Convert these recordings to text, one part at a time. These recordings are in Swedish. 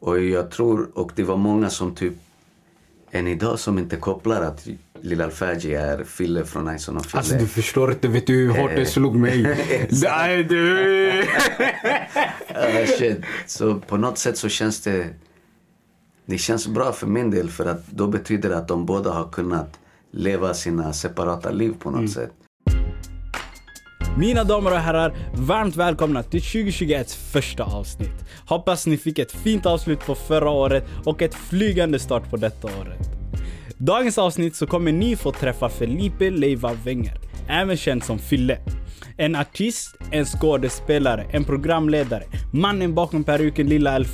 Och jag tror, och det var många som typ än idag som inte kopplar att Lilla Alfaji är Fille från Ison och Fille. Alltså du förstår inte, vet du hur hårt det slog mig? Nej du! uh, shit. Så på något sätt så känns det... Det känns bra för min del för att då betyder det att de båda har kunnat leva sina separata liv på något mm. sätt. Mina damer och herrar, varmt välkomna till 2021 första avsnitt. Hoppas ni fick ett fint avslut på förra året och ett flygande start på detta året. Dagens avsnitt så kommer ni få träffa Felipe Leiva Wenger, även känd som Fille. En artist, en skådespelare, en programledare, mannen bakom peruken Lilla El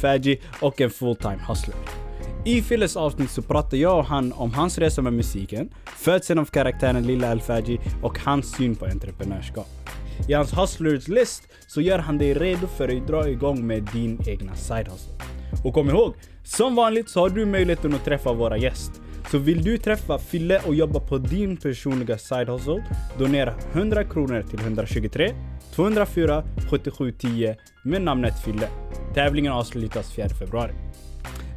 och en fulltime hustler. I Filles avsnitt så pratar jag och han om hans resa med musiken, födseln av karaktären Lilla Alfaji och hans syn på entreprenörskap. I hans Hustlers list så gör han dig redo för att dra igång med din egna side hustle. Och kom ihåg, som vanligt så har du möjligheten att träffa våra gäster. Så vill du träffa Fille och jobba på din personliga side hustle, donera 100 kronor till 123 204 7710 med namnet Fille. Tävlingen avslutas 4 februari.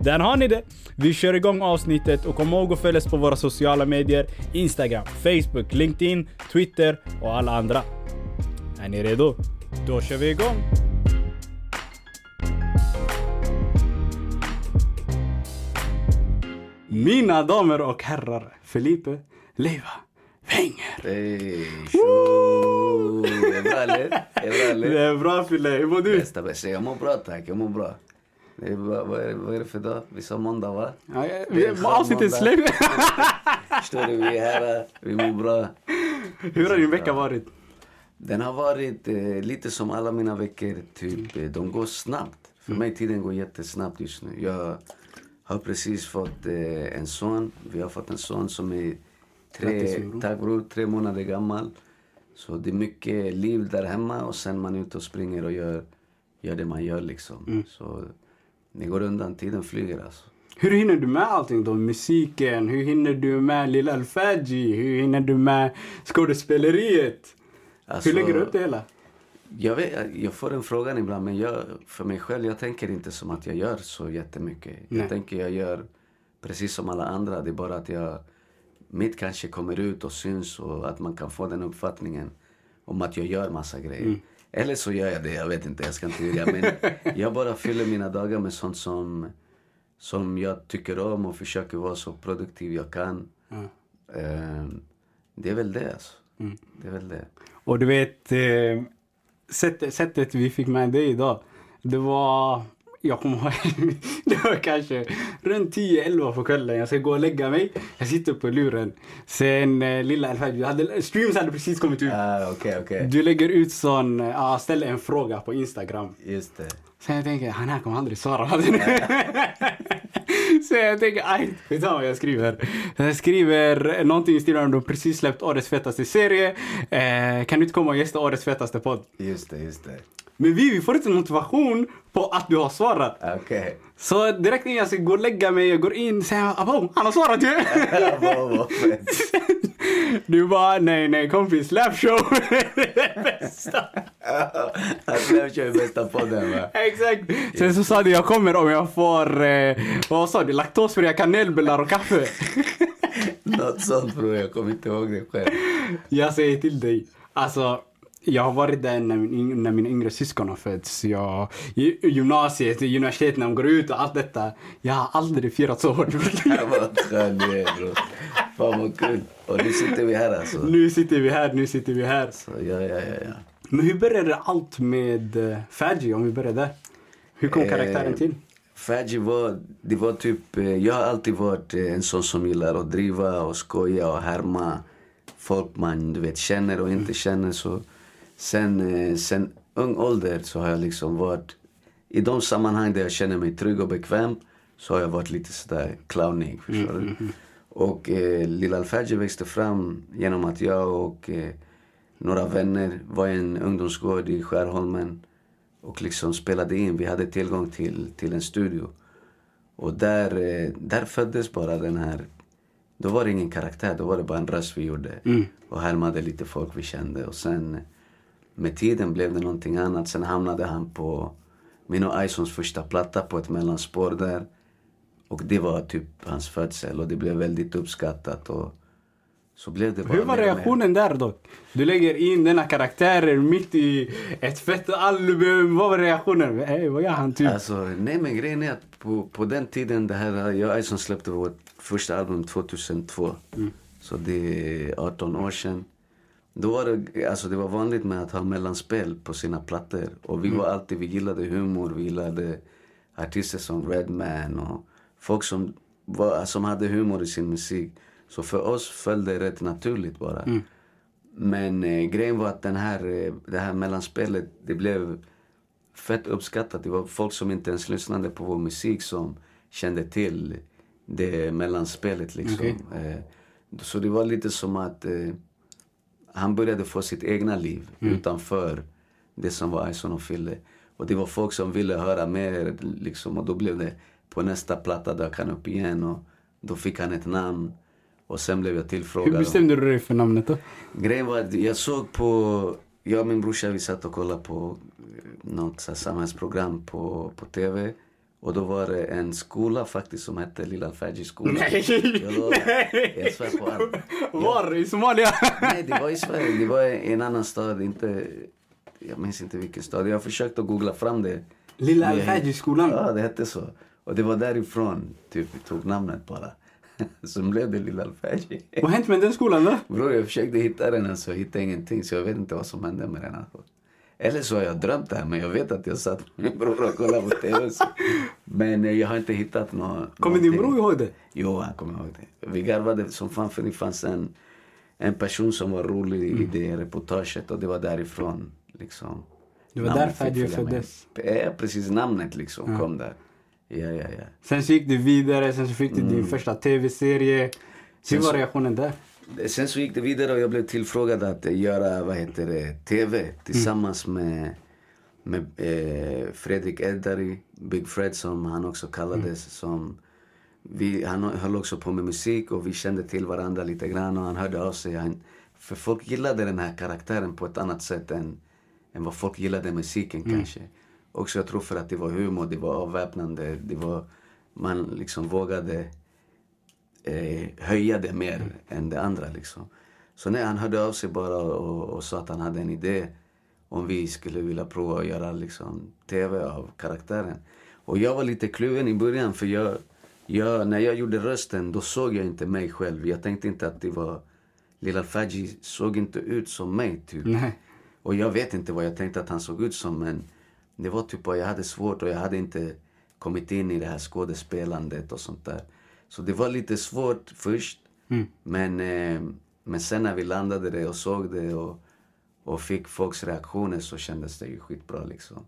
Där har ni det! Vi kör igång avsnittet och kom ihåg att följa oss på våra sociala medier. Instagram, Facebook, LinkedIn, Twitter och alla andra. Är ni redo? Då kör vi igång! Mina damer och herrar, Felipe Leiva Wenger. Hey, det är bra eller? Det är bra eller? Det är bra Fille, hur mår du? Bästa bästa, jag mår bra tack, jag mår bra. Det är bra. Vad, är, vad är det för dag? Vi sa måndag va? Ja, ja, vi, avsnittet är slut. Förstår du, vi är här, vi mår bra. Hur har din vecka varit? Den har varit eh, lite som alla mina veckor. Typ, eh, de går snabbt. För mm. mig tiden går jättesnabbt just nu. Jag har precis fått eh, en son. Vi har fått en son som är tre, tack bror, tre månader gammal. Så det är mycket liv där hemma och sen man är ute och springer och gör, gör det man gör liksom. Mm. Så det går undan, tiden flyger alltså. Hur hinner du med allting då? Musiken, hur hinner du med Lilla Alfaji? Hur hinner du med skådespeleriet? Alltså, Hur lägger du upp det hela? Jag, vet, jag får den frågan ibland, men jag, för mig själv, jag tänker inte som att jag gör så jättemycket. Nej. Jag tänker jag gör precis som alla andra. Det är bara att jag, mitt kanske kommer ut och syns och att man kan få den uppfattningen om att jag gör massa grejer. Mm. Eller så gör jag det, jag vet inte, jag ska inte ljuga. Men jag bara fyller mina dagar med sånt som, som jag tycker om och försöker vara så produktiv jag kan. Mm. Det är väl det alltså. Mm. Det är väl det. Och du vet, eh, sättet, sättet vi fick med dig idag, det var jag kommer ihåg, det var kanske runt 10-11 på kvällen. Jag ska gå och lägga mig. Jag sitter på luren. Sen eh, lilla Alfred, hade, streams hade precis kommit ut. Uh, okay, okay. Du lägger ut sån, uh, ställer en fråga på Instagram. Just det. Sen jag tänker, han här kommer aldrig svara. Så jag tänker, aj, skitsamma vad jag skriver. Jag skriver någonting i stilen om du precis släppt årets fetaste serie. Eh, kan du inte komma och gästa årets fetaste podd? Just det, just det. Men vi, vi får inte motivation på att du har svarat. Okay. Så direkt innan jag ska gå och lägga mig, jag går in, säger jag abo, han har svarat ju! du bara, nej nej kompis, Slapshow är det bästa. Slapshow är bästa podden va? Exakt. Sen så sa du, jag kommer om jag får, eh, vad sa du, laktosfria kanelbullar och kaffe. Något sånt bror, jag kommer inte ihåg det själv. Jag säger till dig, alltså jag har varit där när, min, när mina yngre syskon har fötts. Jag, gymnasiet, universitetet när de går ut och allt detta. Jag har aldrig firat så hårt. Vad skön du är bror. Fan vad kul. Och nu sitter vi här alltså. Nu sitter vi här, nu sitter vi här. Så, ja, ja, ja, ja. Men hur började allt med uh, Faji om vi börjar där? Hur kom eh, karaktären till? Faji var, det var typ, eh, jag har alltid varit eh, en sån som gillar att driva och skoja och härma folk man du vet, känner och inte känner. Så sen, eh, sen ung ålder så har jag liksom varit... I de sammanhang där jag känner mig trygg och bekväm så har jag varit lite sådär clownig. Förstår mm, du? Mm, och eh, Lilla Alfaji växte fram genom att jag och eh, några vänner var i en ungdomsgård i Skärholmen och liksom spelade in. Vi hade tillgång till, till en studio. Och där, eh, där föddes bara den här... Då var det ingen karaktär, då var det bara en röst vi gjorde. Mm. Och härmade lite folk vi kände. Och sen med tiden blev det någonting annat. Sen hamnade han på min och Isons första platta på ett mellanspår där. Och det var typ hans födsel och det blev väldigt uppskattat. Och så blev det bara Hur var reaktionen där dock? Du lägger in denna karaktären mitt i ett fett album. Vad var reaktionen? Hey, vad gör han typ? Alltså, nej men grejen är att på, på den tiden, det här, jag och Ison släppte vårt första album 2002. Så det är 18 år sedan. Då var det, alltså det var vanligt med att ha mellanspel på sina plattor. Och vi var alltid, vi gillade humor, vi gillade artister som Redman och folk som, var, som hade humor i sin musik. Så för oss föll det rätt naturligt bara. Men eh, grejen var att den här, eh, det här mellanspelet, det blev fett uppskattat. Det var folk som inte ens lyssnade på vår musik som kände till det mellanspelet liksom. Okej. Eh, så det var lite som att eh, han började få sitt egna liv utanför det som var Ison och Fille. Och det var folk som ville höra mer liksom. Och då blev det, på nästa platta dök han upp igen och då fick han ett namn. Och sen blev jag tillfrågad. Hur bestämde du dig för namnet då? Grejen var att jag såg på, jag och min brorsa vi satt och kollade på eh, något så här samhällsprogram på, på tv. Och då var det en skola faktiskt som hette Lilla Alfaji skola. Nej! Jag lovar. Nej! Jag svär på allt. Var? I Somalia? Nej, det var i Sverige. Det var i en annan stad. Inte, jag minns inte vilken stad. Jag har försökt att googla fram det. Lilla Al-Fajr-skolan? Ja, det hette så. Och det var därifrån typ, vi tog namnet bara. Sen blev det Lilla Alfaji. Vad hänt med den skolan då? Bror, jag försökte hitta den alltså, jag hittade ingenting. Så jag vet inte vad som hände med den. Alltså. Eller så har jag drömt det här, men jag vet att jag satt med min bror och kollade på TV. Men eh, jag har inte hittat något. Kommer din bror ihåg det? Jo, han kommer ihåg det. Vi garvade som fan för det fanns en, en person som var rolig i det reportaget och det var därifrån. Liksom. Det var Namnet därför du föddes. Ja, precis. Namnet liksom kom där. Ja, ja, ja. Sen så gick du vidare, sen så fick du din första tv-serie. Hur var reaktionen där? Sen så gick det vidare och jag blev tillfrågad att göra, vad heter det, TV tillsammans med, med eh, Fredrik Edari, Big Fred som han också kallades. Som vi, han höll också på med musik och vi kände till varandra lite grann och han hörde av sig. Han, för folk gillade den här karaktären på ett annat sätt än, än vad folk gillade musiken kanske. Också jag tror för att det var humor, det var avväpnande, det var, man liksom vågade eh, höja det mer än det andra. Liksom. Så nej, han hörde av sig bara och, och sa att han hade en idé om vi skulle vilja prova att göra liksom, tv av karaktären. Och jag var lite kluven i början för jag, jag, när jag gjorde rösten då såg jag inte mig själv. Jag tänkte inte att det var... Lilla Faji såg inte ut som mig typ. Nej. Och jag vet inte vad jag tänkte att han såg ut som men det var typ jag hade svårt och jag hade inte kommit in i det här skådespelandet och sånt där. Så det var lite svårt först. Men, eh, men sen när vi landade det och såg det och, och fick folks reaktioner så kändes det ju skitbra liksom.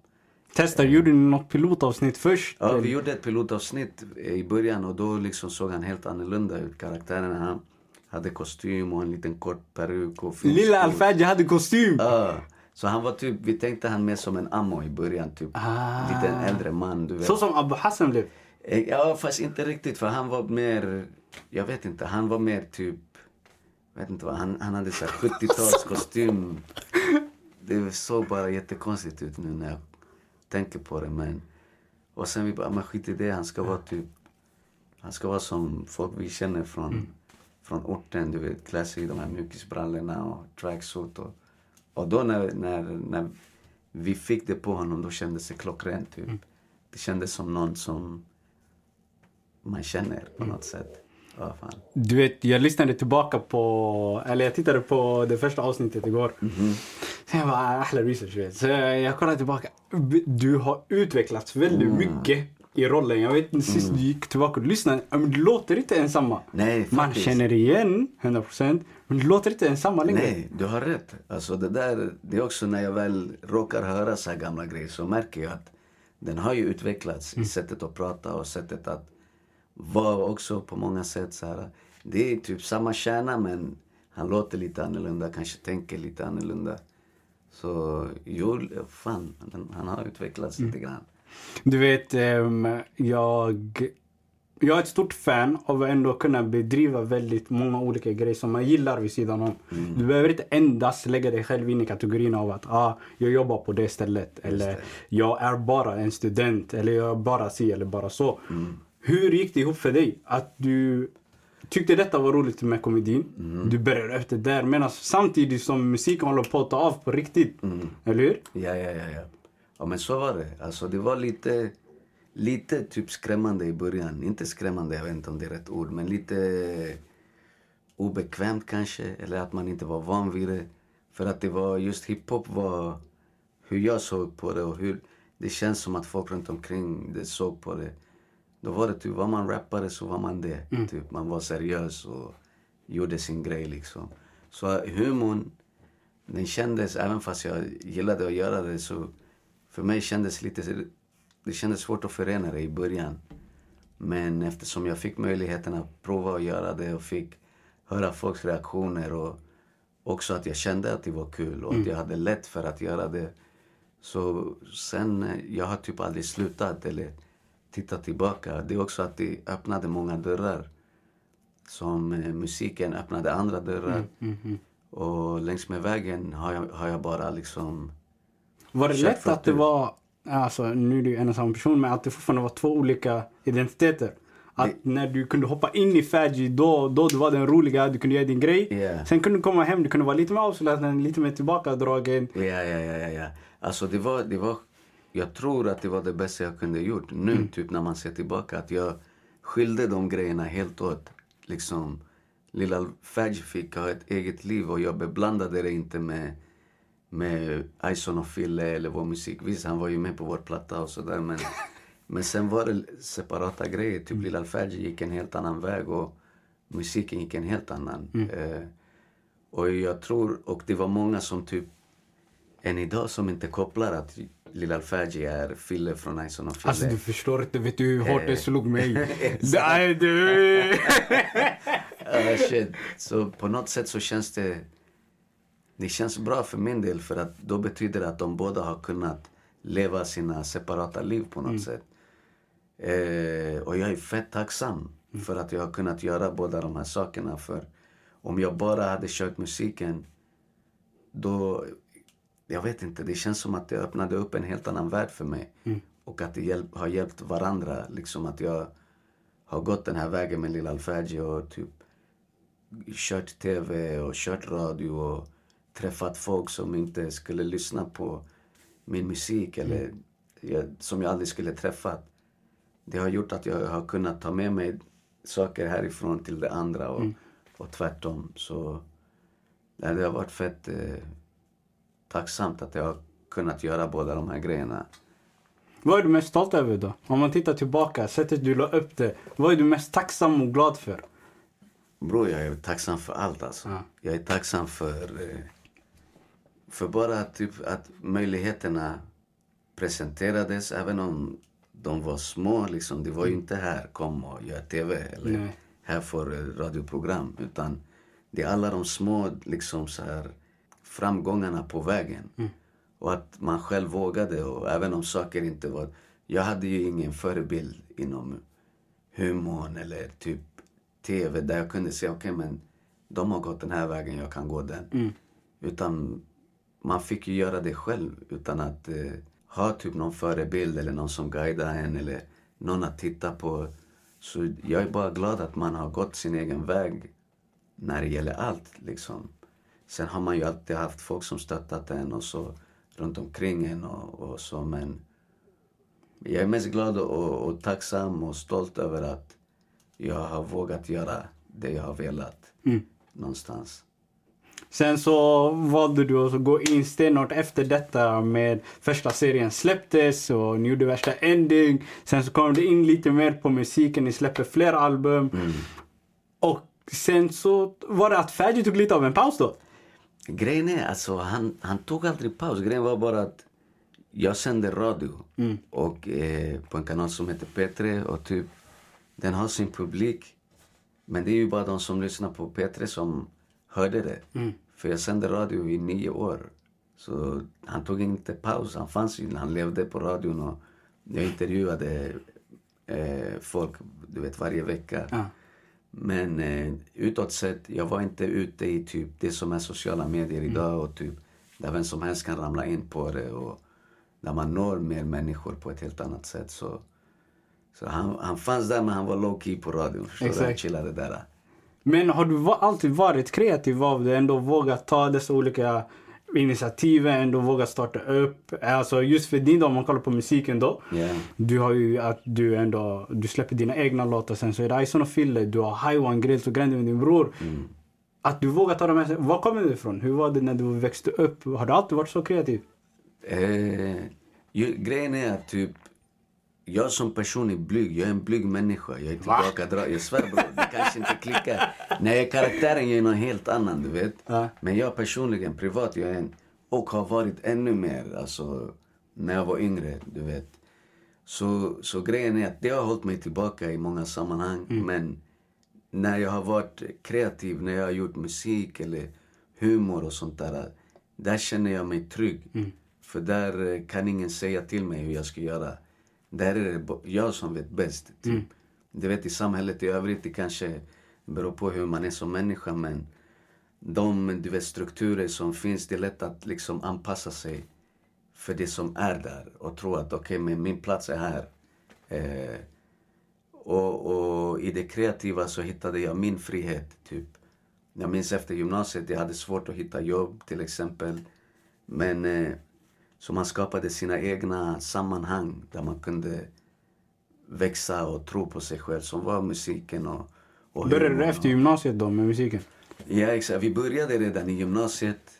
Testa, gjorde ni något pilotavsnitt först? Ja, vi gjorde ett pilotavsnitt i början och då liksom såg han helt annorlunda ut. Karaktären han hade kostym och en liten kort peruk och Lilla. Al-Fajr hade kostym! Ja. Så han var typ, vi tänkte han mer som en ammo i början typ. Ah. En äldre man, du vet. Så som Abu Hassan blev. Eh, Ja, fast inte riktigt för han var mer, jag vet inte, han var mer typ, vet inte vad, han, han hade så här 70-talskostym. Det såg bara jättekonstigt ut nu när jag tänker på det men. Och sen vi bara, men skit i det, han ska vara typ, han ska vara som folk vi känner från, från orten, du vet, klä sig i de här mjukisbrallorna och tracksuit och, och då när, när, när vi fick det på honom då kändes det klockrent typ. Det kändes som någon som man känner på något sätt. Ja, fan. Du vet, jag lyssnade tillbaka på, eller jag tittade på det första avsnittet igår. Sen jag bara, ahla research vet. Så jag kollade tillbaka. Du har utvecklats väldigt mycket i rollen. Jag vet sist du gick tillbaka och lyssnade, men du låter inte ensamma. Nej, Man faktiskt. känner igen 100% men du låter inte ensamma längre. Nej, du har rätt. Alltså det där, det är också när jag väl råkar höra så här gamla grejer så märker jag att den har ju utvecklats i sättet att prata och sättet att vara också på många sätt så här. Det är typ samma kärna men han låter lite annorlunda, kanske tänker lite annorlunda. Så jo, fan, han, har utvecklats lite grann. Du vet, ehm, jag... jag är ett stort fan av att ändå kunna bedriva väldigt många olika grejer som man gillar vid sidan om. Mm. Du behöver inte endast lägga dig själv in i kategorin av att ah, jag jobbar på det stället. Eller det. jag är bara en student. Eller jag är bara si eller bara så. Mm. Hur gick det ihop för dig? Att du tyckte detta var roligt med komedin. Mm. Du började efter där. Medan samtidigt som musiken håller på att ta av på riktigt. Mm. Eller hur? Ja, ja, ja, ja. Ja, men så var det. Alltså, det var lite, lite typ skrämmande i början. Inte skrämmande, jag vet inte om det är rätt ord, men lite obekvämt kanske. Eller att man inte var van vid det. För att det var just hiphop var hur jag såg på det och hur det känns som att folk runt omkring det såg på det. Då var det typ, var man rappare så var man det. Typ, man var seriös och gjorde sin grej liksom. Så humorn, den kändes, även fast jag gillade att göra det så för mig kändes lite, det kändes svårt att förena det i början. Men eftersom jag fick möjligheten att prova att göra det och fick höra folks reaktioner och också att jag kände att det var kul och att jag hade lätt för att göra det. Så sen, jag har typ aldrig slutat eller tittat tillbaka. Det är också att det öppnade många dörrar. Som eh, musiken öppnade andra dörrar. Och längs med vägen har jag, har jag bara liksom... Var det lätt att det du- var, alltså nu är det ju en och samma person, men att det fortfarande var två olika identiteter? Att när du kunde hoppa in i Faji, då, då du var den roliga, du kunde göra din grej. Yeah. Sen kunde du komma hem, du kunde vara lite mer avslappnad, lite mer tillbakadragen. Ja, ja, ja, ja, ja. Alltså det var, det var, jag tror att det var det bästa jag kunde gjort nu, typ när man ser tillbaka. Att jag skilde de grejerna helt åt. Liksom, lilla Fadj fick ha ett eget liv och jag beblandade det inte med, med Ison och Fille eller vår musik. Visst, han var ju med på vår platta och sådär men, men sen var det separata grejer. Typ Lilla Fadj gick en helt annan väg och musiken gick en helt annan. Eh, och jag tror, och det var många som typ än idag som inte kopplar att Lilla Alfaji är Fille från Ison och Fille. Alltså du förstår inte, vet du hur hårt det Eh. slog mig? Nej du! Ah, shit. Så på något sätt så känns det... Det känns bra för min del för att då betyder det att de båda har kunnat leva sina separata liv på något sätt. Eh, och jag är fett tacksam för att jag har kunnat göra båda de här sakerna. För om jag bara hade kört musiken, då... Jag vet inte, det känns som att det öppnade upp en helt annan värld för mig. Och att det hjälp, har hjälpt varandra. Liksom att jag har gått den här vägen med Lilla Alfaji och typ kört tv och kört radio och träffat folk som inte skulle lyssna på min musik eller jag, som jag aldrig skulle träffat. Det har gjort att jag har kunnat ta med mig saker härifrån till det andra och, och tvärtom. Så det har varit fett eh, tacksamt att jag har kunnat göra båda de här grejerna. Vad är du mest stolt över då? Om man tittar tillbaka, sättet du la upp det. Vad är du mest tacksam och glad för? Bror, jag är tacksam för allt alltså. Ja. Jag är tacksam för, eh, för bara typ att möjligheterna presenterades, även om de var små. Liksom. Det var ju inte här, kom och gör TV eller Nej. här får eh, radioprogram. Utan det är alla de små liksom, så här, framgångarna på vägen. Och att man själv vågade, och även om saker inte var... Jag hade ju ingen förebild inom humorn eller typ TV där jag kunde säga okej men de har gått den här vägen, jag kan gå den. Utan man fick ju göra det själv utan att eh, ha typ någon förebild eller någon som guidar en eller någon att titta på. Så jag är bara glad att man har gått sin egen väg när det gäller allt liksom. Sen har man ju alltid haft folk som stöttat en och så runt omkring en och, och så men jag är mest glad och, och tacksam och stolt över att jag har vågat göra det jag har velat någonstans. Sen så valde du att gå in stenhårt efter detta med första serien släpptes och ni gjorde värsta ending. Sen så kom det in lite mer på musiken, ni släpper fler album. Och sen så var det att Fergie tog lite av en paus då. Grejen är, alltså, han, han tog aldrig paus. Grejen var bara att jag sände radio och, eh, på en kanal som heter P3 och typ, den har sin publik. Men det är ju bara de som lyssnar på P3 som hörde det. För jag sände radio i nio år. Så han tog inte paus. Han fanns ju, han levde på radion och jag intervjuade eh, folk, du vet, varje vecka. Ja. Men eh, utåt sett, jag var inte ute i typ det som är sociala medier idag och typ där vem som helst kan ramla in på det och där man når mer människor på ett helt annat sätt. Så, så han, han fanns där men han var low key på radion. Förstår du? Chillade där. Men har du alltid varit kreativ av det? Ändå vågat ta dessa olika initiativ, ändå vågat starta upp? Alltså just för din del, om man kollar på musiken då. Ja. Du har ju att du ändå, du släpper dina egna låtar sen så är det Ison och Fille, du har Haiwan, Grills och Grandi med din bror. Mm. Att du vågar ta de här, var kommer det ifrån? Hur var det när du växte upp? Har du alltid varit så kreativ? Eh, ju, grejen är att typ, jag som person är blyg. Jag är en blyg människa. Jag är tillbakadragen. Jag svär bror, det kanske inte klickar. När jag är karaktären, jag är någon helt annan, du vet. Ja. Men jag personligen, privat, jag är en, och har varit ännu mer, alltså, när jag var yngre, du vet. Så, så grejen är att det har hållit mig tillbaka i många sammanhang. Men när jag har varit kreativ, när jag har gjort musik eller humor och sånt där. Där känner jag mig trygg. För där eh, kan ingen säga till mig hur jag ska göra. Där är det jag som vet bäst. Typ. Du vet i samhället i övrigt, det kanske beror på hur man är som människa men de du vet, strukturer som finns, det är lätt att liksom anpassa sig för det som är där och tro att okej, men min plats är här. Eh, och, och i det kreativa så hittade jag min frihet, typ. Jag minns efter gymnasiet, jag hade svårt att hitta jobb till exempel. Men eh, så man skapade sina egna sammanhang där man kunde växa och tro på sig själv, som var musiken och, och Började du efter gymnasiet då med musiken? Ja, exakt. Vi började redan i gymnasiet.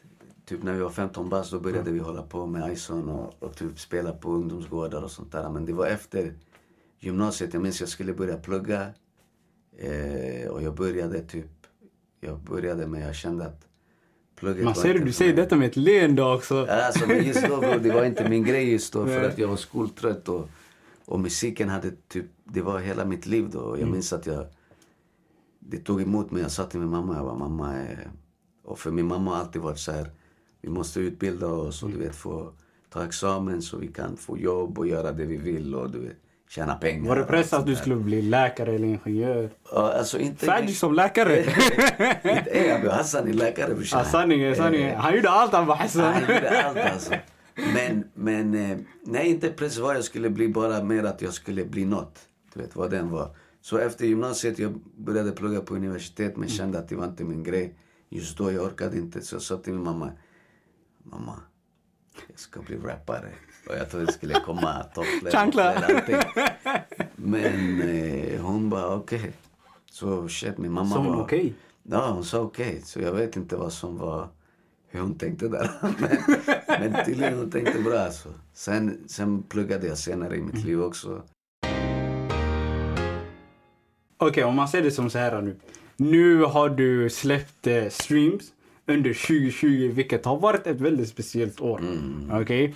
Typ när vi var 15 bast, då började vi hålla på med Ison och, och typ spela på ungdomsgårdar och sånt där. Men det var efter gymnasiet. Jag minns jag skulle börja plugga. Eh, och jag började typ, jag började med, jag kände att plugget Man ser du säger detta med ett leende också. Alltså, men just då, bro, det var inte min grej just då för att jag var skoltrött och, och musiken hade typ, det var hela mitt liv då. Och Jag minns att jag, det tog emot mig. Jag sa till min mamma, jag bara, mamma, eh, och för min mamma har alltid varit så här, vi måste utbilda oss och du vet få ta examen så vi kan få jobb och göra det vi vill och du vet, tjäna pengar. Var det och press att du skulle bli läkare eller ingenjör? Alltså inte... Färdig som läkare! inte är Abu Hassan är läkare brorsan. sanningen, sanningen. Han gjorde allt han var Hassan. Han gjorde allt alltså. Men, men eh, nej, inte press vad jag skulle bli, bara mer att jag skulle bli något. Du vet vad den var. Så efter gymnasiet, jag började plugga på universitet men kände att det var inte min grej. Just då, jag orkade inte. Så jag sa till min mamma, mamma, jag ska bli rappare. Och jag trodde det skulle komma topplevel. Chancla. Men eh, hon bara okej. Så shit, min mamma Som var... okej? Ja, hon sa okej. Så jag vet inte vad som var, hur hon tänkte där. men, men tydligen hon tänkte bra alltså. Sen, sen pluggade jag senare i mitt liv också. Okej, om man ser det som så här nu. Nu har du släppt eh, streams under 2020, vilket har varit ett väldigt speciellt år. Okej?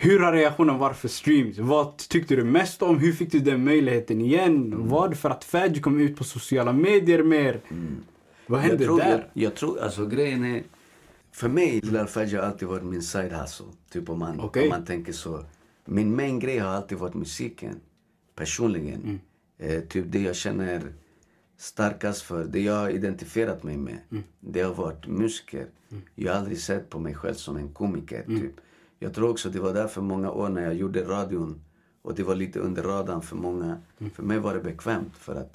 Hur har reaktionen varit för streams? Vad tyckte du mest om? Hur fick du den möjligheten igen? Var det för att Fadji kom ut på sociala medier mer? Vad hände jag tror, där? Jag, jag tror, alltså grejen är, för mig, Lil Al-Fajr har alltid varit min side hustle. Typ om man, Okej. om man tänker så. Min main grej har alltid varit musiken. Personligen. Mm. Eh, typ det jag känner starkast för, det jag har identifierat mig med. Mm. Det har varit musiker. Jag har aldrig sett på mig själv som en komiker. Mm. Typ. Jag tror också det var därför många år när jag gjorde radion och det var lite under radarn för många. Mm. För mig var det bekvämt för att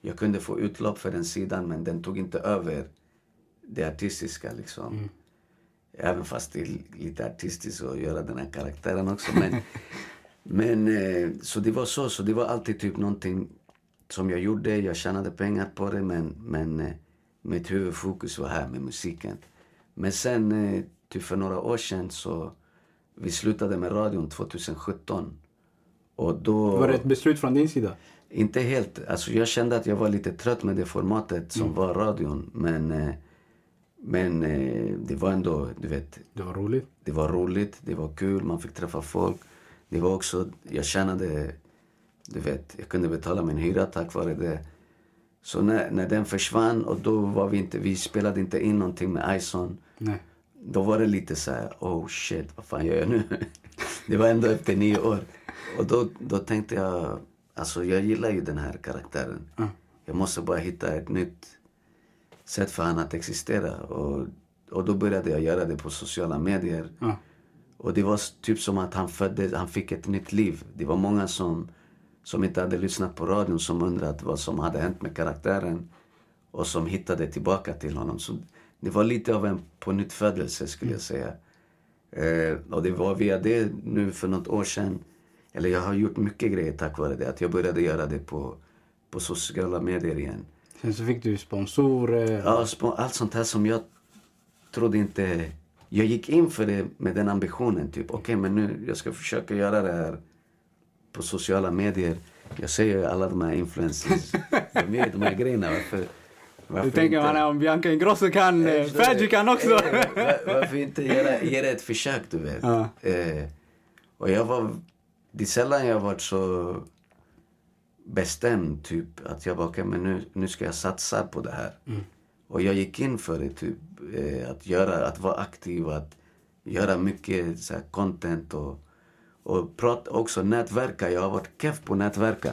jag kunde få utlopp för den sidan men den tog inte över det artistiska liksom. Även fast det är lite artistiskt att göra den här karaktären också. Men, men eh, så det var så. Så det var alltid typ någonting som jag gjorde. Jag tjänade pengar på det men, men eh, mitt huvudfokus var här med musiken. Men sen, eh, typ för några år sedan så vi slutade med radion 2017. Och då... Var det ett beslut från din sida? Inte helt. Alltså jag kände att jag var lite trött med det formatet som var radion. Men, eh, men eh, det var ändå, du vet, Det var roligt. det var roligt, det var kul, man fick träffa folk. Det var också, jag tjänade, du vet, jag kunde betala min hyra tack vare det. Så när, när den försvann och då var vi inte, vi spelade inte in någonting med Ison. Nej. Då var det lite så här, oh shit, vad fan gör jag nu? det var ändå efter nio år. Och då, då tänkte jag, alltså jag gillar ju den här karaktären. Ja. Jag måste bara hitta ett nytt sätt för han att existera. Och, och då började jag göra det på sociala medier. Och det var typ som att han föddes, han fick ett nytt liv. Det var många som, som inte hade lyssnat på radion som undrade vad som hade hänt med karaktären. Och som hittade tillbaka till honom. Så det var lite av en på skulle jag säga. Eh, och det var via det nu för något år sedan. Eller jag har gjort mycket grejer tack vare det. Att jag började göra det på, på sociala medier igen. Sen så fick du sponsorer. Ja, allt sånt här som jag trodde inte... Jag gick in för det med den ambitionen. Typ, okej, men nu jag ska försöka göra det här på sociala medier. Jag ser ju alla de här influencers. De gör de här grejerna. Varför, varför Du tänker man om Bianca Ingrosso kan, eh, Fergie kan också. Eh, var- Varför inte göra, göra ett försök, du vet. Ja. Eh, och jag var... Det är sällan jag varit så bestämd, typ. Att jag bara, okej, men nu, nu ska jag satsa på det här. Och jag gick in för det, typ. Eh, att göra, att vara aktiv, att göra mycket så här, content och, och prata, också nätverka. Jag har varit keff på att nätverka.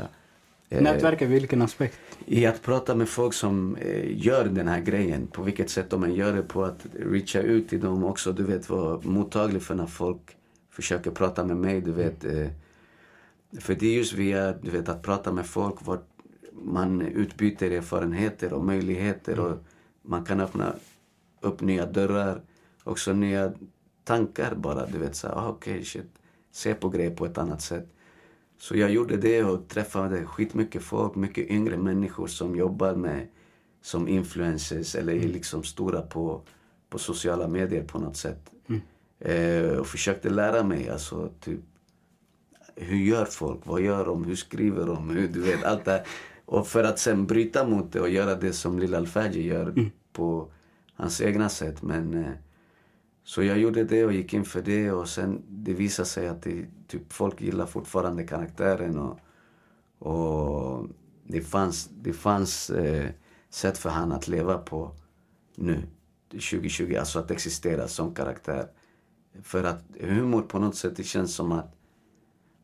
Eh, Nätverka, vilken aspekt? i att prata med folk som eh, gör den här grejen. På vilket sätt de än gör det. På att reacha ut till dem också. Du vet, vara mottaglig för när folk försöker prata med mig. Du vet. Eh, för det är just via du vet, att prata med folk. Vart man utbyter erfarenheter och möjligheter. Och man kan öppna upp nya dörrar. Också nya tankar bara. Du vet, så här, ah, okej, shit. Se på grejer på ett annat sätt. Så jag gjorde det och träffade skitmycket folk, mycket yngre människor som jobbar med som influencers eller är liksom stora på, på sociala medier på något sätt. Eh, och försökte lära mig alltså typ hur gör folk, vad gör de, hur skriver de, hur, du vet allt det. Och för att sen bryta mot det och göra det som Lil Alfaji gör på hans egna sätt. Men eh, så jag gjorde det och gick in för det och sen det visade sig att det, typ, folk gillar fortfarande karaktären och, och det fanns, det fanns eh, sätt för han att leva på nu, 2020, alltså att existera som karaktär. För att humor på något sätt, det känns som att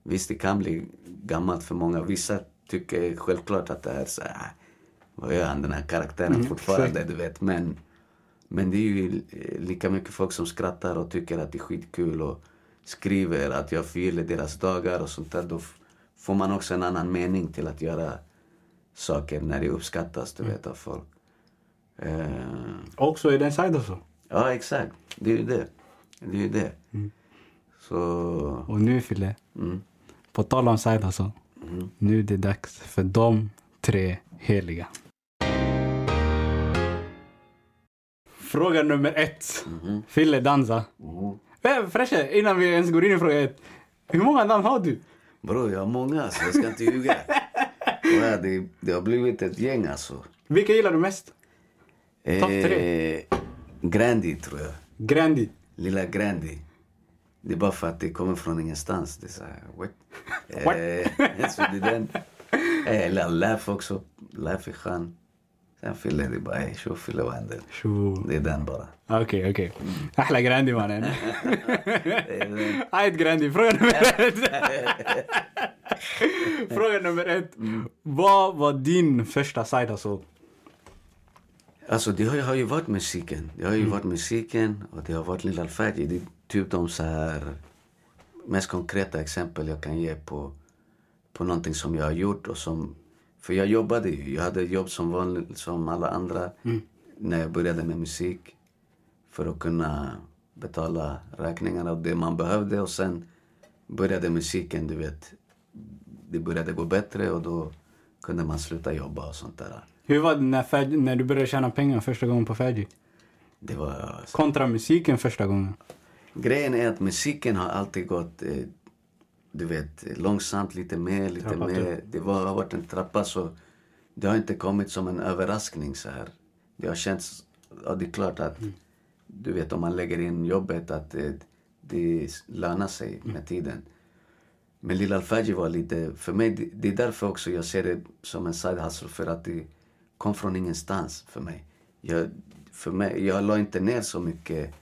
visst det kan bli gammalt för många. Vissa tycker självklart att det är så här, vad gör han den här karaktären fortfarande, du vet. Men men det är ju lika mycket folk som skrattar och tycker att det är skitkul och skriver att jag förgyller deras dagar och sånt där. Då får man också en annan mening till att göra saker när det uppskattas, du vet, av folk. Eh, Också i den sidan också. ja, exakt. Det är ju det. Det är ju det. Så... Och nu Fille, Mm, på tal om side alltså. mm. Nu är det dags för de tre heliga. Fråga nummer ett. Mhm. Fille dansa. Eh, Freshe, innan vi ens går in i fråga ett. Hur många namn har du? Bror, jag har många alltså. Jag ska inte ljuga. Ja, det, det har blivit ett gäng alltså. Vilka gillar du mest? Topp Eh, Grandi, tror jag. Grandi. Lilla Grandi. Det är bara för att det kommer från ingenstans. Det är så här, what? What? Eh, så det är den. Eh, Läf också. Läf är skön. Tjo Fille, vad händer? Shoo. Det är den bara. Okej, okej. Ahla Grandi mannen. Det är den. Ajt Grandi, fråga nummer ett. fråga nummer ett. Vad var din första side hustle? Alltså det har har ju varit musiken. Det har ju varit musiken och det har varit Lilla Alfaji. Det är typ de så här mest konkreta exempel jag kan ge på, på någonting som jag har gjort och som... För jag jobbade ju. Jag hade jobb som vanligt som alla andra när jag började med musik. För att kunna betala räkningarna och det man behövde och sen började musiken, du vet. Det började gå bättre och då kunde man sluta jobba och sånt där. Hur var det när, Fergie- när du började tjäna pengar första gången på Fergie? Det var Kontra musiken första gången? Grejen är att musiken har alltid gått, eh, du vet, långsamt, lite mer, lite Trappat mer. Det var, har varit en trappa så det har inte kommit som en överraskning så här. Det har känts, ja det är klart att, du vet om man lägger in jobbet att eh, det lönar sig med tiden. Men Lil Alfaji var lite, för mig, det, det är därför också jag ser det som en side hustle för att det kom från ingenstans för mig. Jag, för mig, jag la inte ner så mycket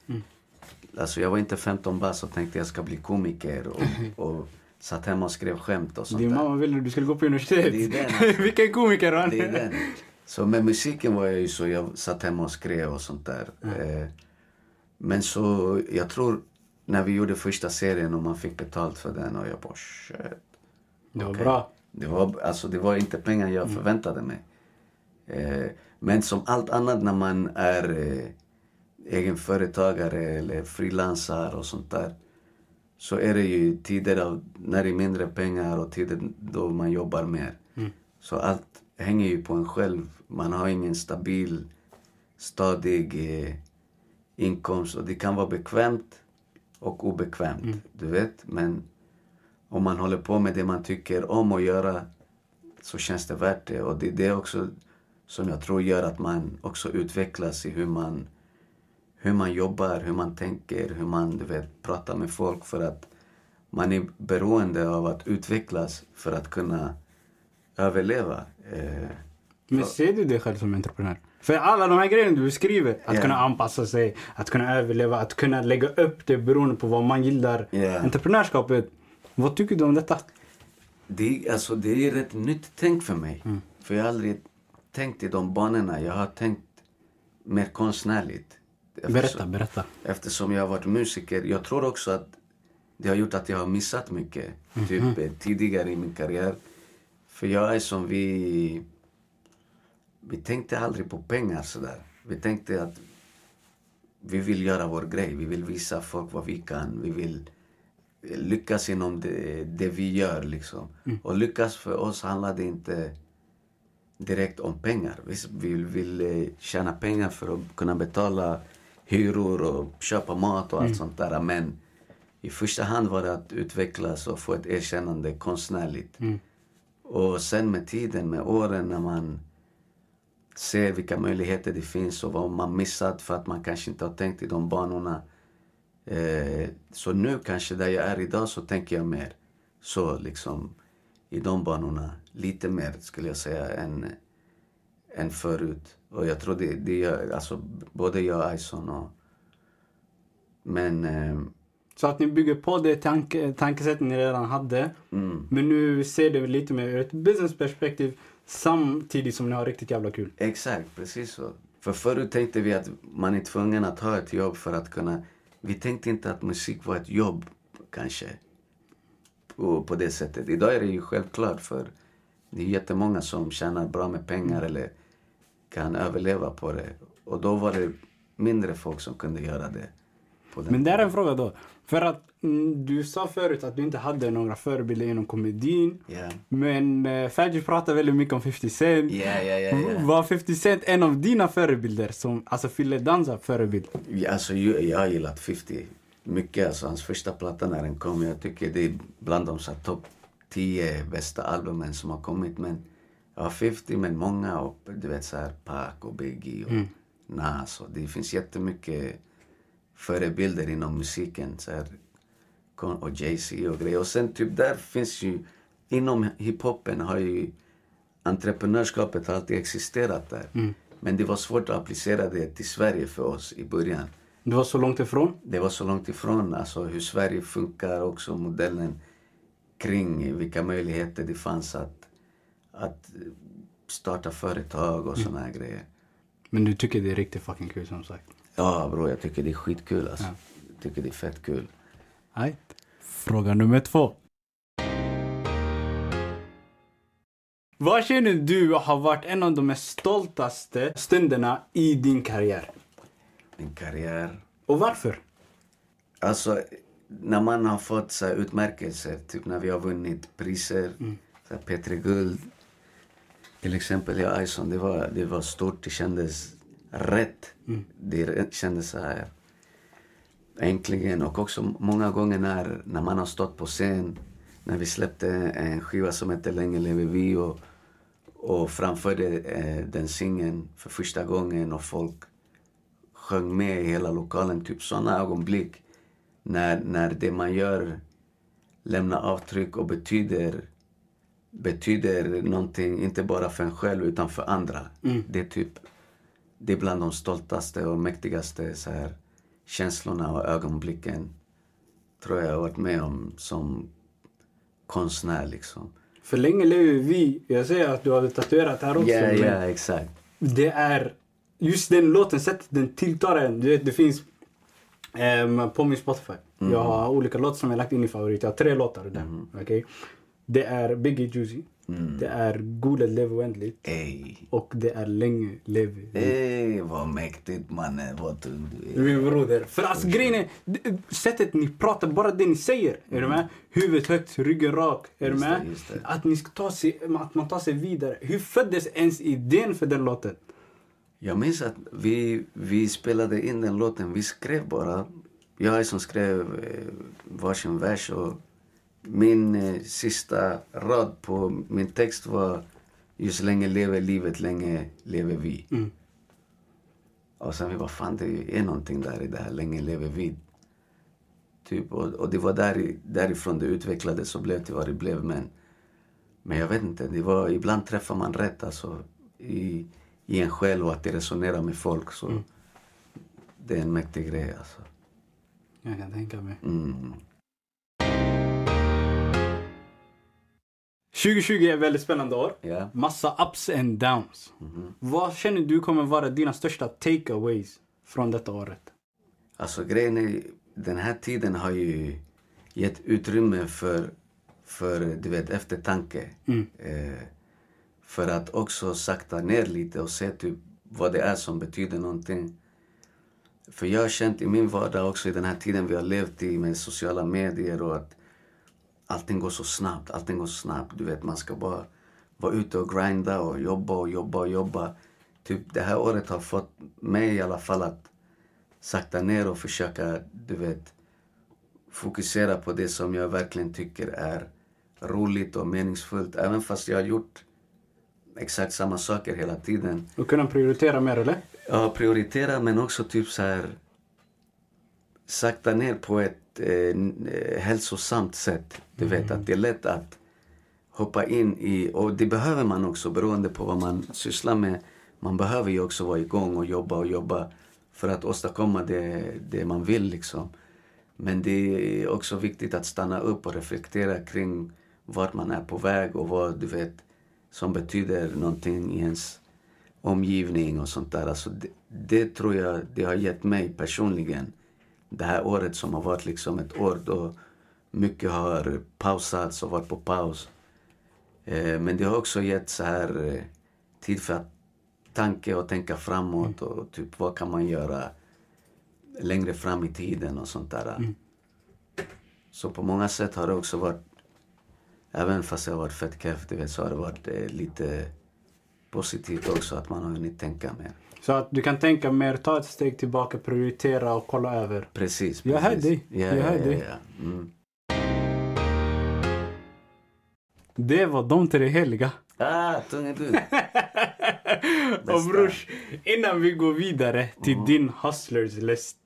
Alltså jag var inte 15 bast och tänkte jag ska bli komiker och, och satt hemma och skrev skämt och sånt Din mamma ville att du skulle gå på universitet. Det är den, alltså. Vilken komiker han Det är den. Så med musiken var jag ju så, jag satt hemma och skrev och sånt där. Eh, men så, jag tror, när vi gjorde första serien och man fick betalt för den och jag bara shit. Det var Okej. bra. Det var, alltså, det var inte pengar jag förväntade mig. Eh, men som allt annat när man är eh, egenföretagare eller frilansar och sånt där. Så är det ju tider av, när det är mindre pengar och tider då man jobbar mer. Så allt hänger ju på en själv. Man har ingen stabil, stadig eh, inkomst. Och det kan vara bekvämt och obekvämt. Du vet, men om man håller på med det man tycker om att göra så känns det värt det. Och det är det också som jag tror gör att man också utvecklas i hur man, hur man jobbar, hur man tänker, hur man du vet, pratar med folk. För att man är beroende av att utvecklas för att kunna överleva. Eh, Men ser du dig själv som entreprenör? För alla de här grejerna du beskriver, att Ja. kunna anpassa sig, att kunna överleva, att kunna lägga upp det beroende på vad man gillar. Ja. Entreprenörskapet, vad tycker du om detta? Det, är- alltså, det är rätt nytt tänk för mig. Mm. För jag har aldrig tänkt i de banorna. Jag har tänkt mer konstnärligt. Berätta, berätta. Eftersom jag har varit musiker. Jag tror också att det har gjort att jag har missat mycket. Typ eh, tidigare i min karriär. För jag är som vi... Vi tänkte aldrig på pengar sådär. Vi tänkte att vi vill göra vår grej. Vi vill visa folk vad vi kan. Vi vill eh, lyckas inom det, det vi gör liksom. Och lyckas för oss handlar det inte direkt om pengar. Vi vill, vill eh, tjäna pengar för att kunna betala hyror och köpa mat och allt sånt där. Men i första hand var det att utvecklas och få ett erkännande konstnärligt. Och sen med tiden, med åren när man ser vilka möjligheter det finns och vad man missat för att man kanske inte har tänkt i de banorna. Eh, så nu kanske där jag är idag så tänker jag mer så liksom i de banorna. Lite mer skulle jag säga än, än förut. Och jag tror det, det gör, alltså både jag och Ison och... Men... Eh, Så att ni bygger på det tanke, tankesättet ni redan hade. Men nu ser det lite mer ur ett businessperspektiv samtidigt som ni har riktigt jävla kul. Exakt, precis så. För förut tänkte vi att man är tvungen att ha ett jobb för att kunna... Vi tänkte inte att musik var ett jobb, kanske. På, på det sättet. Idag är det ju självklart för det är jättemånga som tjänar bra med pengar eller kan överleva på det. Och då var det mindre folk som kunde göra det. Men det är en fråga då. För att mm, du sa förut att du inte hade några förebilder inom komedin. Ja, Men uh, Fergie pratar väldigt mycket om 50 Cent. ja, ja. ja, ja. Var 50 Cent en av dina förebilder? Som, alltså Fille Dansa förebild? Ja, Alltså, jag har gillat 50 mycket. Alltså, hans första platta när den kom, jag tycker det är bland de så topp 10 bästa albumen som har kommit. Men har 50 men många och du vet så här Pac och Biggie och Nas. Och det finns jättemycket förebilder inom musiken. Så här, och Jay-Z och grejer. Och sen typ där finns ju, inom hiphopen har ju entreprenörskapet alltid existerat där. Men det var svårt att applicera det till Sverige för oss i början. Du var så långt ifrån. Det var så långt ifrån alltså hur Sverige funkar, också modellen kring vilka möjligheter det fanns att, att starta företag och såna här grejer. Men du tycker det är riktigt fucking kul som sagt. Ja bror, jag tycker det är skitkul alltså. Jag tycker det är fett kul. Nej. Fråga nummer två. Vad känner du har varit en av de mest stoltaste stunderna i din karriär? Min karriär. Och varför? Alltså, när man har fått så utmärkelser, typ när vi har vunnit priser, så här, P3 Guld, till exempel jag och Ison, det var, det var stort, det kändes rätt. Det kändes så här, äntligen. Och också många gånger när, när man har stått på scen, när vi släppte en skiva som heter Länge lever vi och, och framförde eh, den singeln för första gången och folk sjöng med i hela lokalen. Typ såna ögonblick när, när det man gör lämnar avtryck och betyder, betyder någonting, inte bara för en själv utan för andra. Det är typ, det är bland de stoltaste och mäktigaste så här, känslorna och ögonblicken tror jag har varit med om som konstnär liksom. För länge lever vi. Jag säger att du har tatuerat här också. Ja, men ja, exakt. Det är just den låten, sättet den tilltar en. Du vet, det finns ehm, på min Spotify. Mm. Jag har olika låtar som jag lagt in i favorit. Jag har tre låtar där. Mm. okej? Det är Biggie Juicy. Det är Godet lever oändligt. Ey, Och det är Länge vi. ey vad mäktigt mannen. Vad. Min broder. För alltså grejen är, sättet ni pratar, bara det ni säger. Är du med? Huvudet högt, ryggen rak. Är du Just det, med? just det. Att ni ska ta sig, att man tar sig vidare. Hur föddes ens idén för den låten? Jag minns att vi, vi spelade in den låten. Vi skrev bara. Jag som skrev eh, varsin vers och min eh, sista rad på min text var just länge lever livet, länge lever vi. Mm. Och sen vi bara, fan det är någonting där i det här, länge lever vi. Typ, och, och det var där, därifrån det utvecklades och blev till vad det blev. Men, men jag vet inte, det var, ibland träffar man rätt alltså, i, i en själv och att det resonerar med folk. Så Det är en mäktig grej alltså. Jag kan tänka mig. Mm. 2020 är ett väldigt spännande år. Ja. Massa ups and downs. Vad känner du kommer vara dina största takeaways från detta året? Alltså grejen är, den här tiden har ju gett utrymme för, för du vet, eftertanke. Eh, för att också sakta ner lite och se typ vad det är som betyder någonting. För jag har känt i min vardag också i den här tiden vi har levt i med sociala medier och att allting går så snabbt, allting går så snabbt. Du vet, man ska bara vara ute och grinda och jobba och jobba och jobba. Typ det här året har fått mig i alla fall att sakta ner och försöka, du vet, fokusera på det som jag verkligen tycker är roligt och meningsfullt. Även fast jag har gjort exakt samma saker hela tiden. Och kunna prioritera mer eller? Ja, prioritera men också typ så här sakta ner på ett eh, eh, hälsosamt sätt. Du vet att det är lätt att hoppa in i, och det behöver man också beroende på vad man sysslar med. Man behöver ju också vara igång och jobba och jobba för att åstadkomma det, det man vill liksom. Men det är också viktigt att stanna upp och reflektera kring vart man är på väg och vad du vet som betyder någonting i ens omgivning och sånt där. Alltså det, det tror jag det har gett mig personligen. Det här året som har varit liksom ett år då mycket har pausats och varit på paus. Eh, men det har också gett så här eh, tid för att tanke och tänka framåt och typ vad kan man göra längre fram i tiden och sånt där. Så på många sätt har det också varit, även fast det har varit fett keff, så har det varit eh, lite positivt också att man har hunnit tänka mer. Så att du kan tänka mer, ta ett steg tillbaka, prioritera och kolla över. Precis. Jag hör precis. dig. Ja, Jag ja, hör ja, dig. ja. Mm. Det var de tre heliga. Ah, tunga du. Och brors, innan vi går vidare till din hustlers list.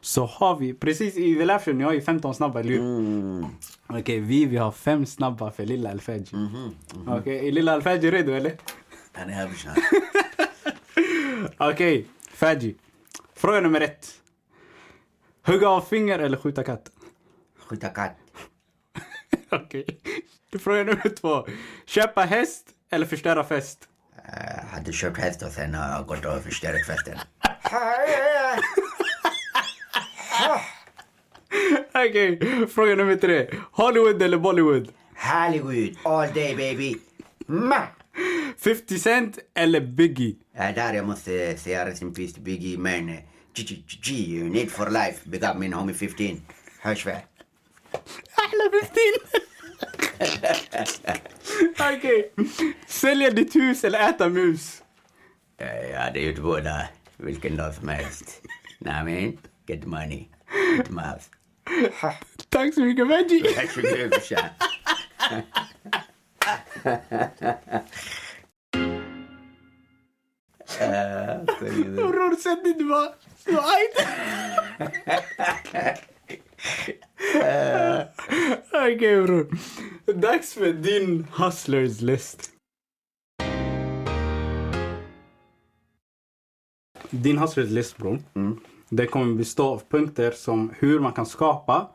Så har vi, precis i The Laugh ni har ju 15 snabba, eller? Mm. Okej, vi, vi har fem snabba för lilla Alfadji. Mhm. Okej, är lilla Alfadji redo eller? Han är här brorsan. Okej, Fadji. Fråga nummer ett. Hugga av finger eller skjuta katt? Skjuta katt. Okej. Fråga nummer två. Köpa häst eller förstöra fest? Jag hade köpt häst och sen har jag gått och förstört festen. Okej, fråga nummer tre. Hollywood eller Bollywood? Hollywood all day baby. Ma! 50 Cent eller Biggie? Ja, där jag måste säga rest in peace Biggie men eh, GG, need for life. Big up min homie 15. Hörs väl. Alla 15! Okej. Sälja ditt hus eller äta mus? Eh, Jag hade gjort båda. Vilken dag som helst. Nah, I mean, get money. Get mouth. Tack så mycket Veggie. Varsågod brorsan. Eh, Bror, sätt inte bara så argt. Okej bror. Dags för din hustlers list. Din hustlers list bror. Det kommer bestå av punkter som hur man kan skapa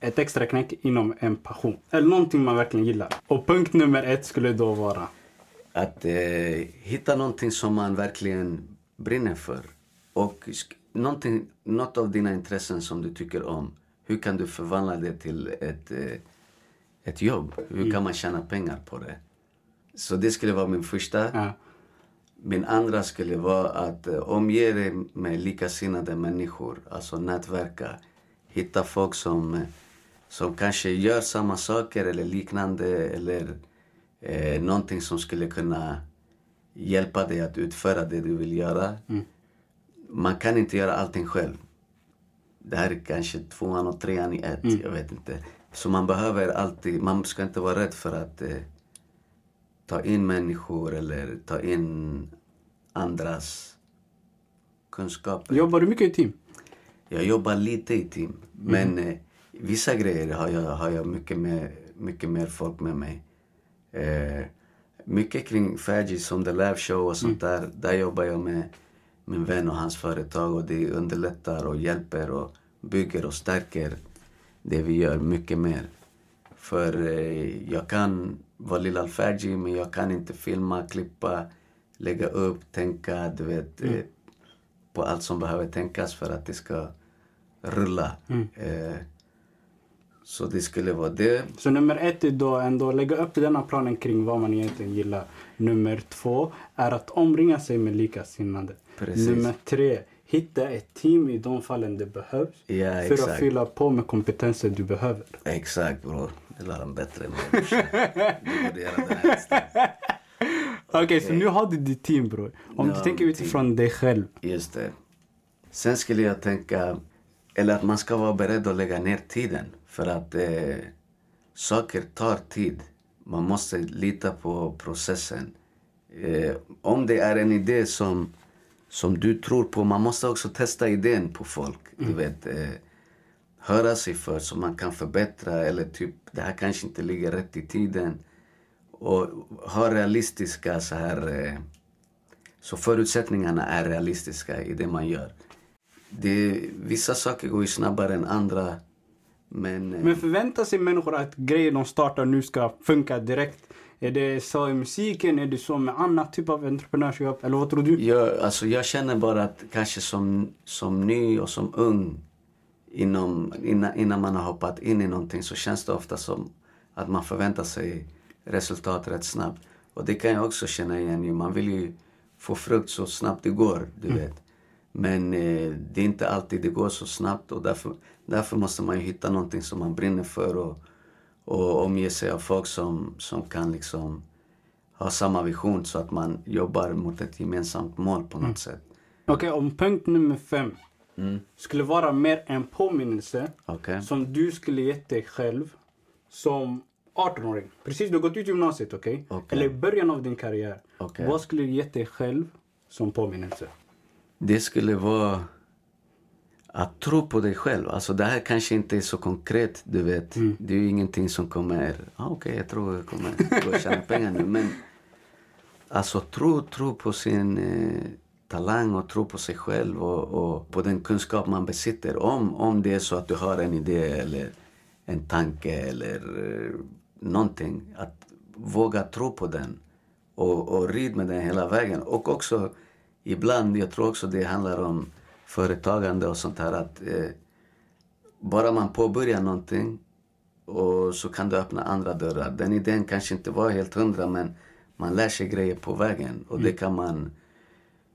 ett extra knäck inom en passion. Eller någonting man verkligen gillar. Och punkt nummer ett skulle då vara? Att eh, hitta någonting som man verkligen brinner för. Och något av dina intressen som du tycker om. Hur kan du förvandla det till ett, eh, ett jobb? Hur kan man tjäna pengar på det? Så det skulle vara min första. Ja. Min andra skulle vara att eh, omge dig med likasinnade människor. Alltså nätverka. Hitta folk som, eh, som kanske gör samma saker eller liknande. Eller eh, någonting som skulle kunna hjälpa dig att utföra det du vill göra. Man kan inte göra allting själv. Det här är kanske tvåan och trean i ett. Jag vet inte. Så man behöver alltid, man ska inte vara rädd för att eh, ta in människor eller ta in andras kunskaper. Jobbar du mycket i team? Jag jobbar lite i team. Men eh, vissa grejer har jag, har jag mycket, mer, mycket mer folk med mig. Eh, mycket kring Faji som The Live Show och sånt där. Där jobbar jag med min vän och hans företag och det underlättar och hjälper och bygger och stärker det vi gör mycket mer. För eh, jag kan vara Lilla Alfaji men jag kan inte filma, klippa, lägga upp, tänka, du vet. Eh, på allt som behöver tänkas för att det ska rulla. Eh, så det skulle vara det. Så nummer ett är då ändå lägga upp denna planen kring vad man egentligen gillar. Nummer två är att omringa sig med likasinnade. Precis. Nummer tre, hitta ett team i de fallen det behövs. Ja, för att exakt. fylla på med kompetenser du behöver. Exakt bror. Det lär han bättre brorsan. Du borde göra den här listan. Okej, så nu har du ditt team bror. Om Ja, du tänker utifrån dig själv. Just det. Sen skulle jag tänka, eller att man ska vara beredd att lägga ner tiden. För att eh, saker tar tid. Man måste lita på processen. Eh, om det är en idé som, som du tror på, man måste också testa idén på folk. Du vet, eh, höra sig för så man kan förbättra eller typ, det här kanske inte ligger rätt i tiden. Och ha realistiska så här eh, så förutsättningarna är realistiska i det man gör. Det, vissa saker går ju snabbare än andra. Men, eh, Men förväntar sig människor att grejer de startar nu ska funka direkt? Är det så i musiken? Är det så med annat typ av entreprenörskap? Eller vad tror du? jag, alltså jag känner bara att kanske som, som ny och som ung inom, innan, innan man har hoppat in i någonting så känns det ofta som att man förväntar sig resultat rätt snabbt. Och det kan jag också känna igen. Man vill ju få frukt så snabbt det går, du vet. Men eh, det är inte alltid det går så snabbt och därför, därför måste man hitta någonting som man brinner för och, och omge sig av folk som, som kan liksom ha samma vision så att man jobbar mot ett gemensamt mål på något sätt. Okej, om punkt nummer fem Mm. skulle vara mer en påminnelse Okej? som du skulle gett dig själv som 18-åring. Precis, du har gått ut gymnasiet, okej? Okej. Eller i början av din karriär. Vad skulle du gett dig själv som påminnelse? Det skulle vara att tro på dig själv. Alltså det här kanske inte är så konkret, du vet. Det är ju ingenting som kommer... Ah, Okej, jag tror jag kommer gå och tjäna pengar nu. Men alltså tro, tro på sin eh, talang och tro på sig själv och, och på den kunskap man besitter. Om, om det är så att du har en idé eller en tanke eller eh, någonting. Att våga tro på den och, och rid med den hela vägen. Och också ibland, jag tror också det handlar om företagande och sånt här. Att eh, bara man påbörjar någonting och så kan du öppna andra dörrar. Den idén kanske inte var helt hundra men man lär sig grejer på vägen och det kan man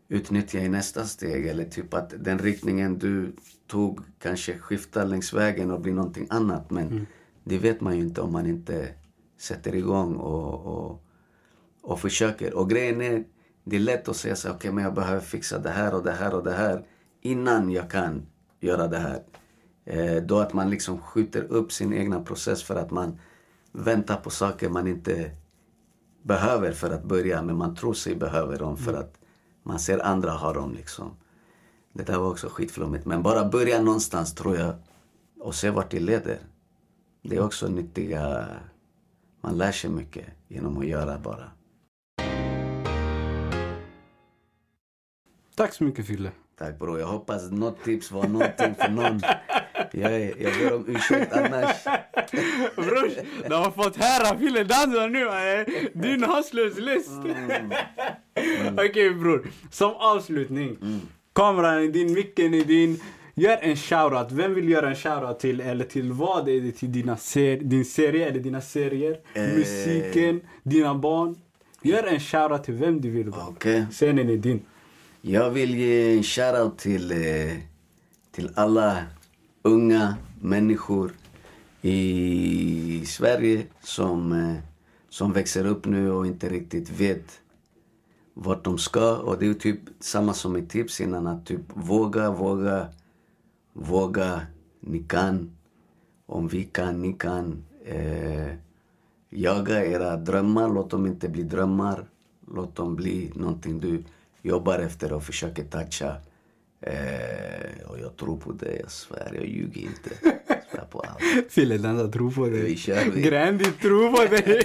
utnyttja i nästa steg. Eller typ att den riktningen du tog kanske skiftar längs vägen och blir någonting annat. Men det vet man ju inte om man inte sätter igång och, och, och försöker. Och grejen är, det är lätt att säga så okej men jag behöver fixa det här och det här och det här innan jag kan göra det här. Eh, då att man liksom skjuter upp sin egna process för att man väntar på saker man inte behöver för att börja, men man tror sig behöver dem för att man ser andra ha dem liksom. Det där var också skitflummigt. Men bara börja någonstans tror jag och se vart det leder. Det är också nyttiga... Man lär sig mycket genom att göra bara. Tack så mycket Fille. Tack bror. Jag hoppas något tips var någonting för någon. Jag, jag ber om ursäkt annars. Brors, de har fått höra Fille dansa nu mannen. Din hustlers list. Okej bror, som avslutning. Kameran är din, micken är din. Gör en shoutout. Vem vill göra en shoutout till? Eller till vad? Är det till dina ser din serie eller dina serier? Eh. Musiken? Dina barn? Gör en shoutout till vem du vill. bara. Okej. Scenen är din. Jag vill ge en shoutout till, eh, till alla unga människor i Sverige som, eh, som växer upp nu och inte riktigt vet vart de ska. Och det är typ samma som ett tips innan, att typ våga, våga, våga. Ni kan. Om vi kan, ni kan. Eh, jaga era drömmar, låt dem inte bli drömmar. Låt dem bli någonting du jobbar efter och försöker toucha. Eh, och jag tror på det, jag svär, jag ljuger inte. Jag svär på allt. Fille dansa tror på dig. Vi kör vi. Grandi tror på dig.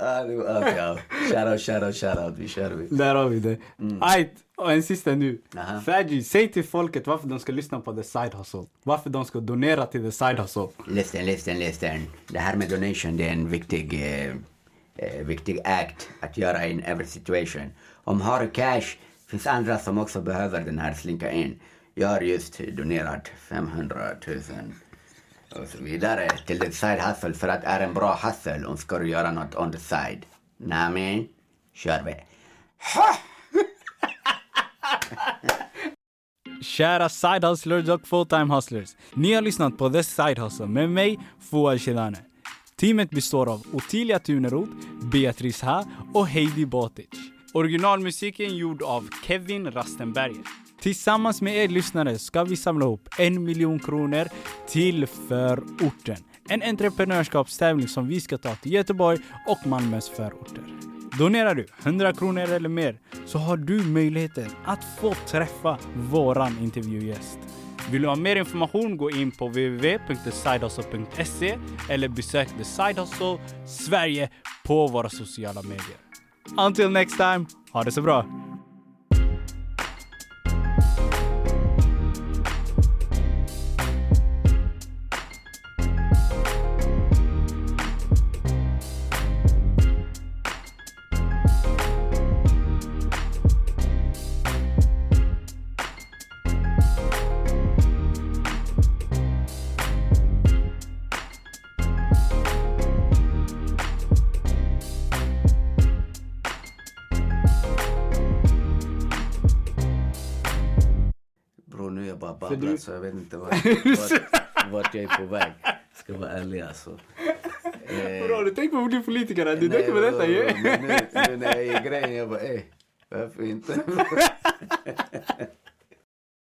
ah. Shoutout, shoutout, shoutout. Vi kör vi. Där har vi det. Ajt, och en sista nu. Faji, säg till folket varför de ska lyssna på The Side Hustle. Varför de ska donera till The Side Hustle. Listen, listen, listen. Det här med donation det är en viktig, eh, eh, viktig act att göra in every situation. Om har du cash, finns andra som också behöver den här slinka in. Jag har just donerat 500 000 och så vidare till the side hustle för att det är en bra hustle om ska du göra något on the side. Nämen, kör vi. Kära Side Hustlers och Fulltime Hustlers. Ni har lyssnat på The Side Hustle med mig, Fouad Shedane. Teamet består av Ottilia Tuneroth, Beatrice Ha och Heidi Botic. Originalmusiken gjord av Kevin Rastenberger. Tillsammans med er lyssnare ska vi samla ihop en miljon kronor till förorten. En entreprenörskapstävling som vi ska ta till Göteborg och Malmös förorter. Donerar du 100 kronor eller mer så har du möjligheten att få träffa våran intervjugäst. Vill du ha mer information gå in på www.thesidehustle.se eller besök The Side Hustle Sverige på våra sociala medier. Until next time, ha det så bra! Vart, vart, jag är på väg. Ska vara ärlig alltså. Eh, Bra, du tänker på att bli politiker, du tänker på detta ju. nu, nu när jag är grejen, jag bara ey, varför inte?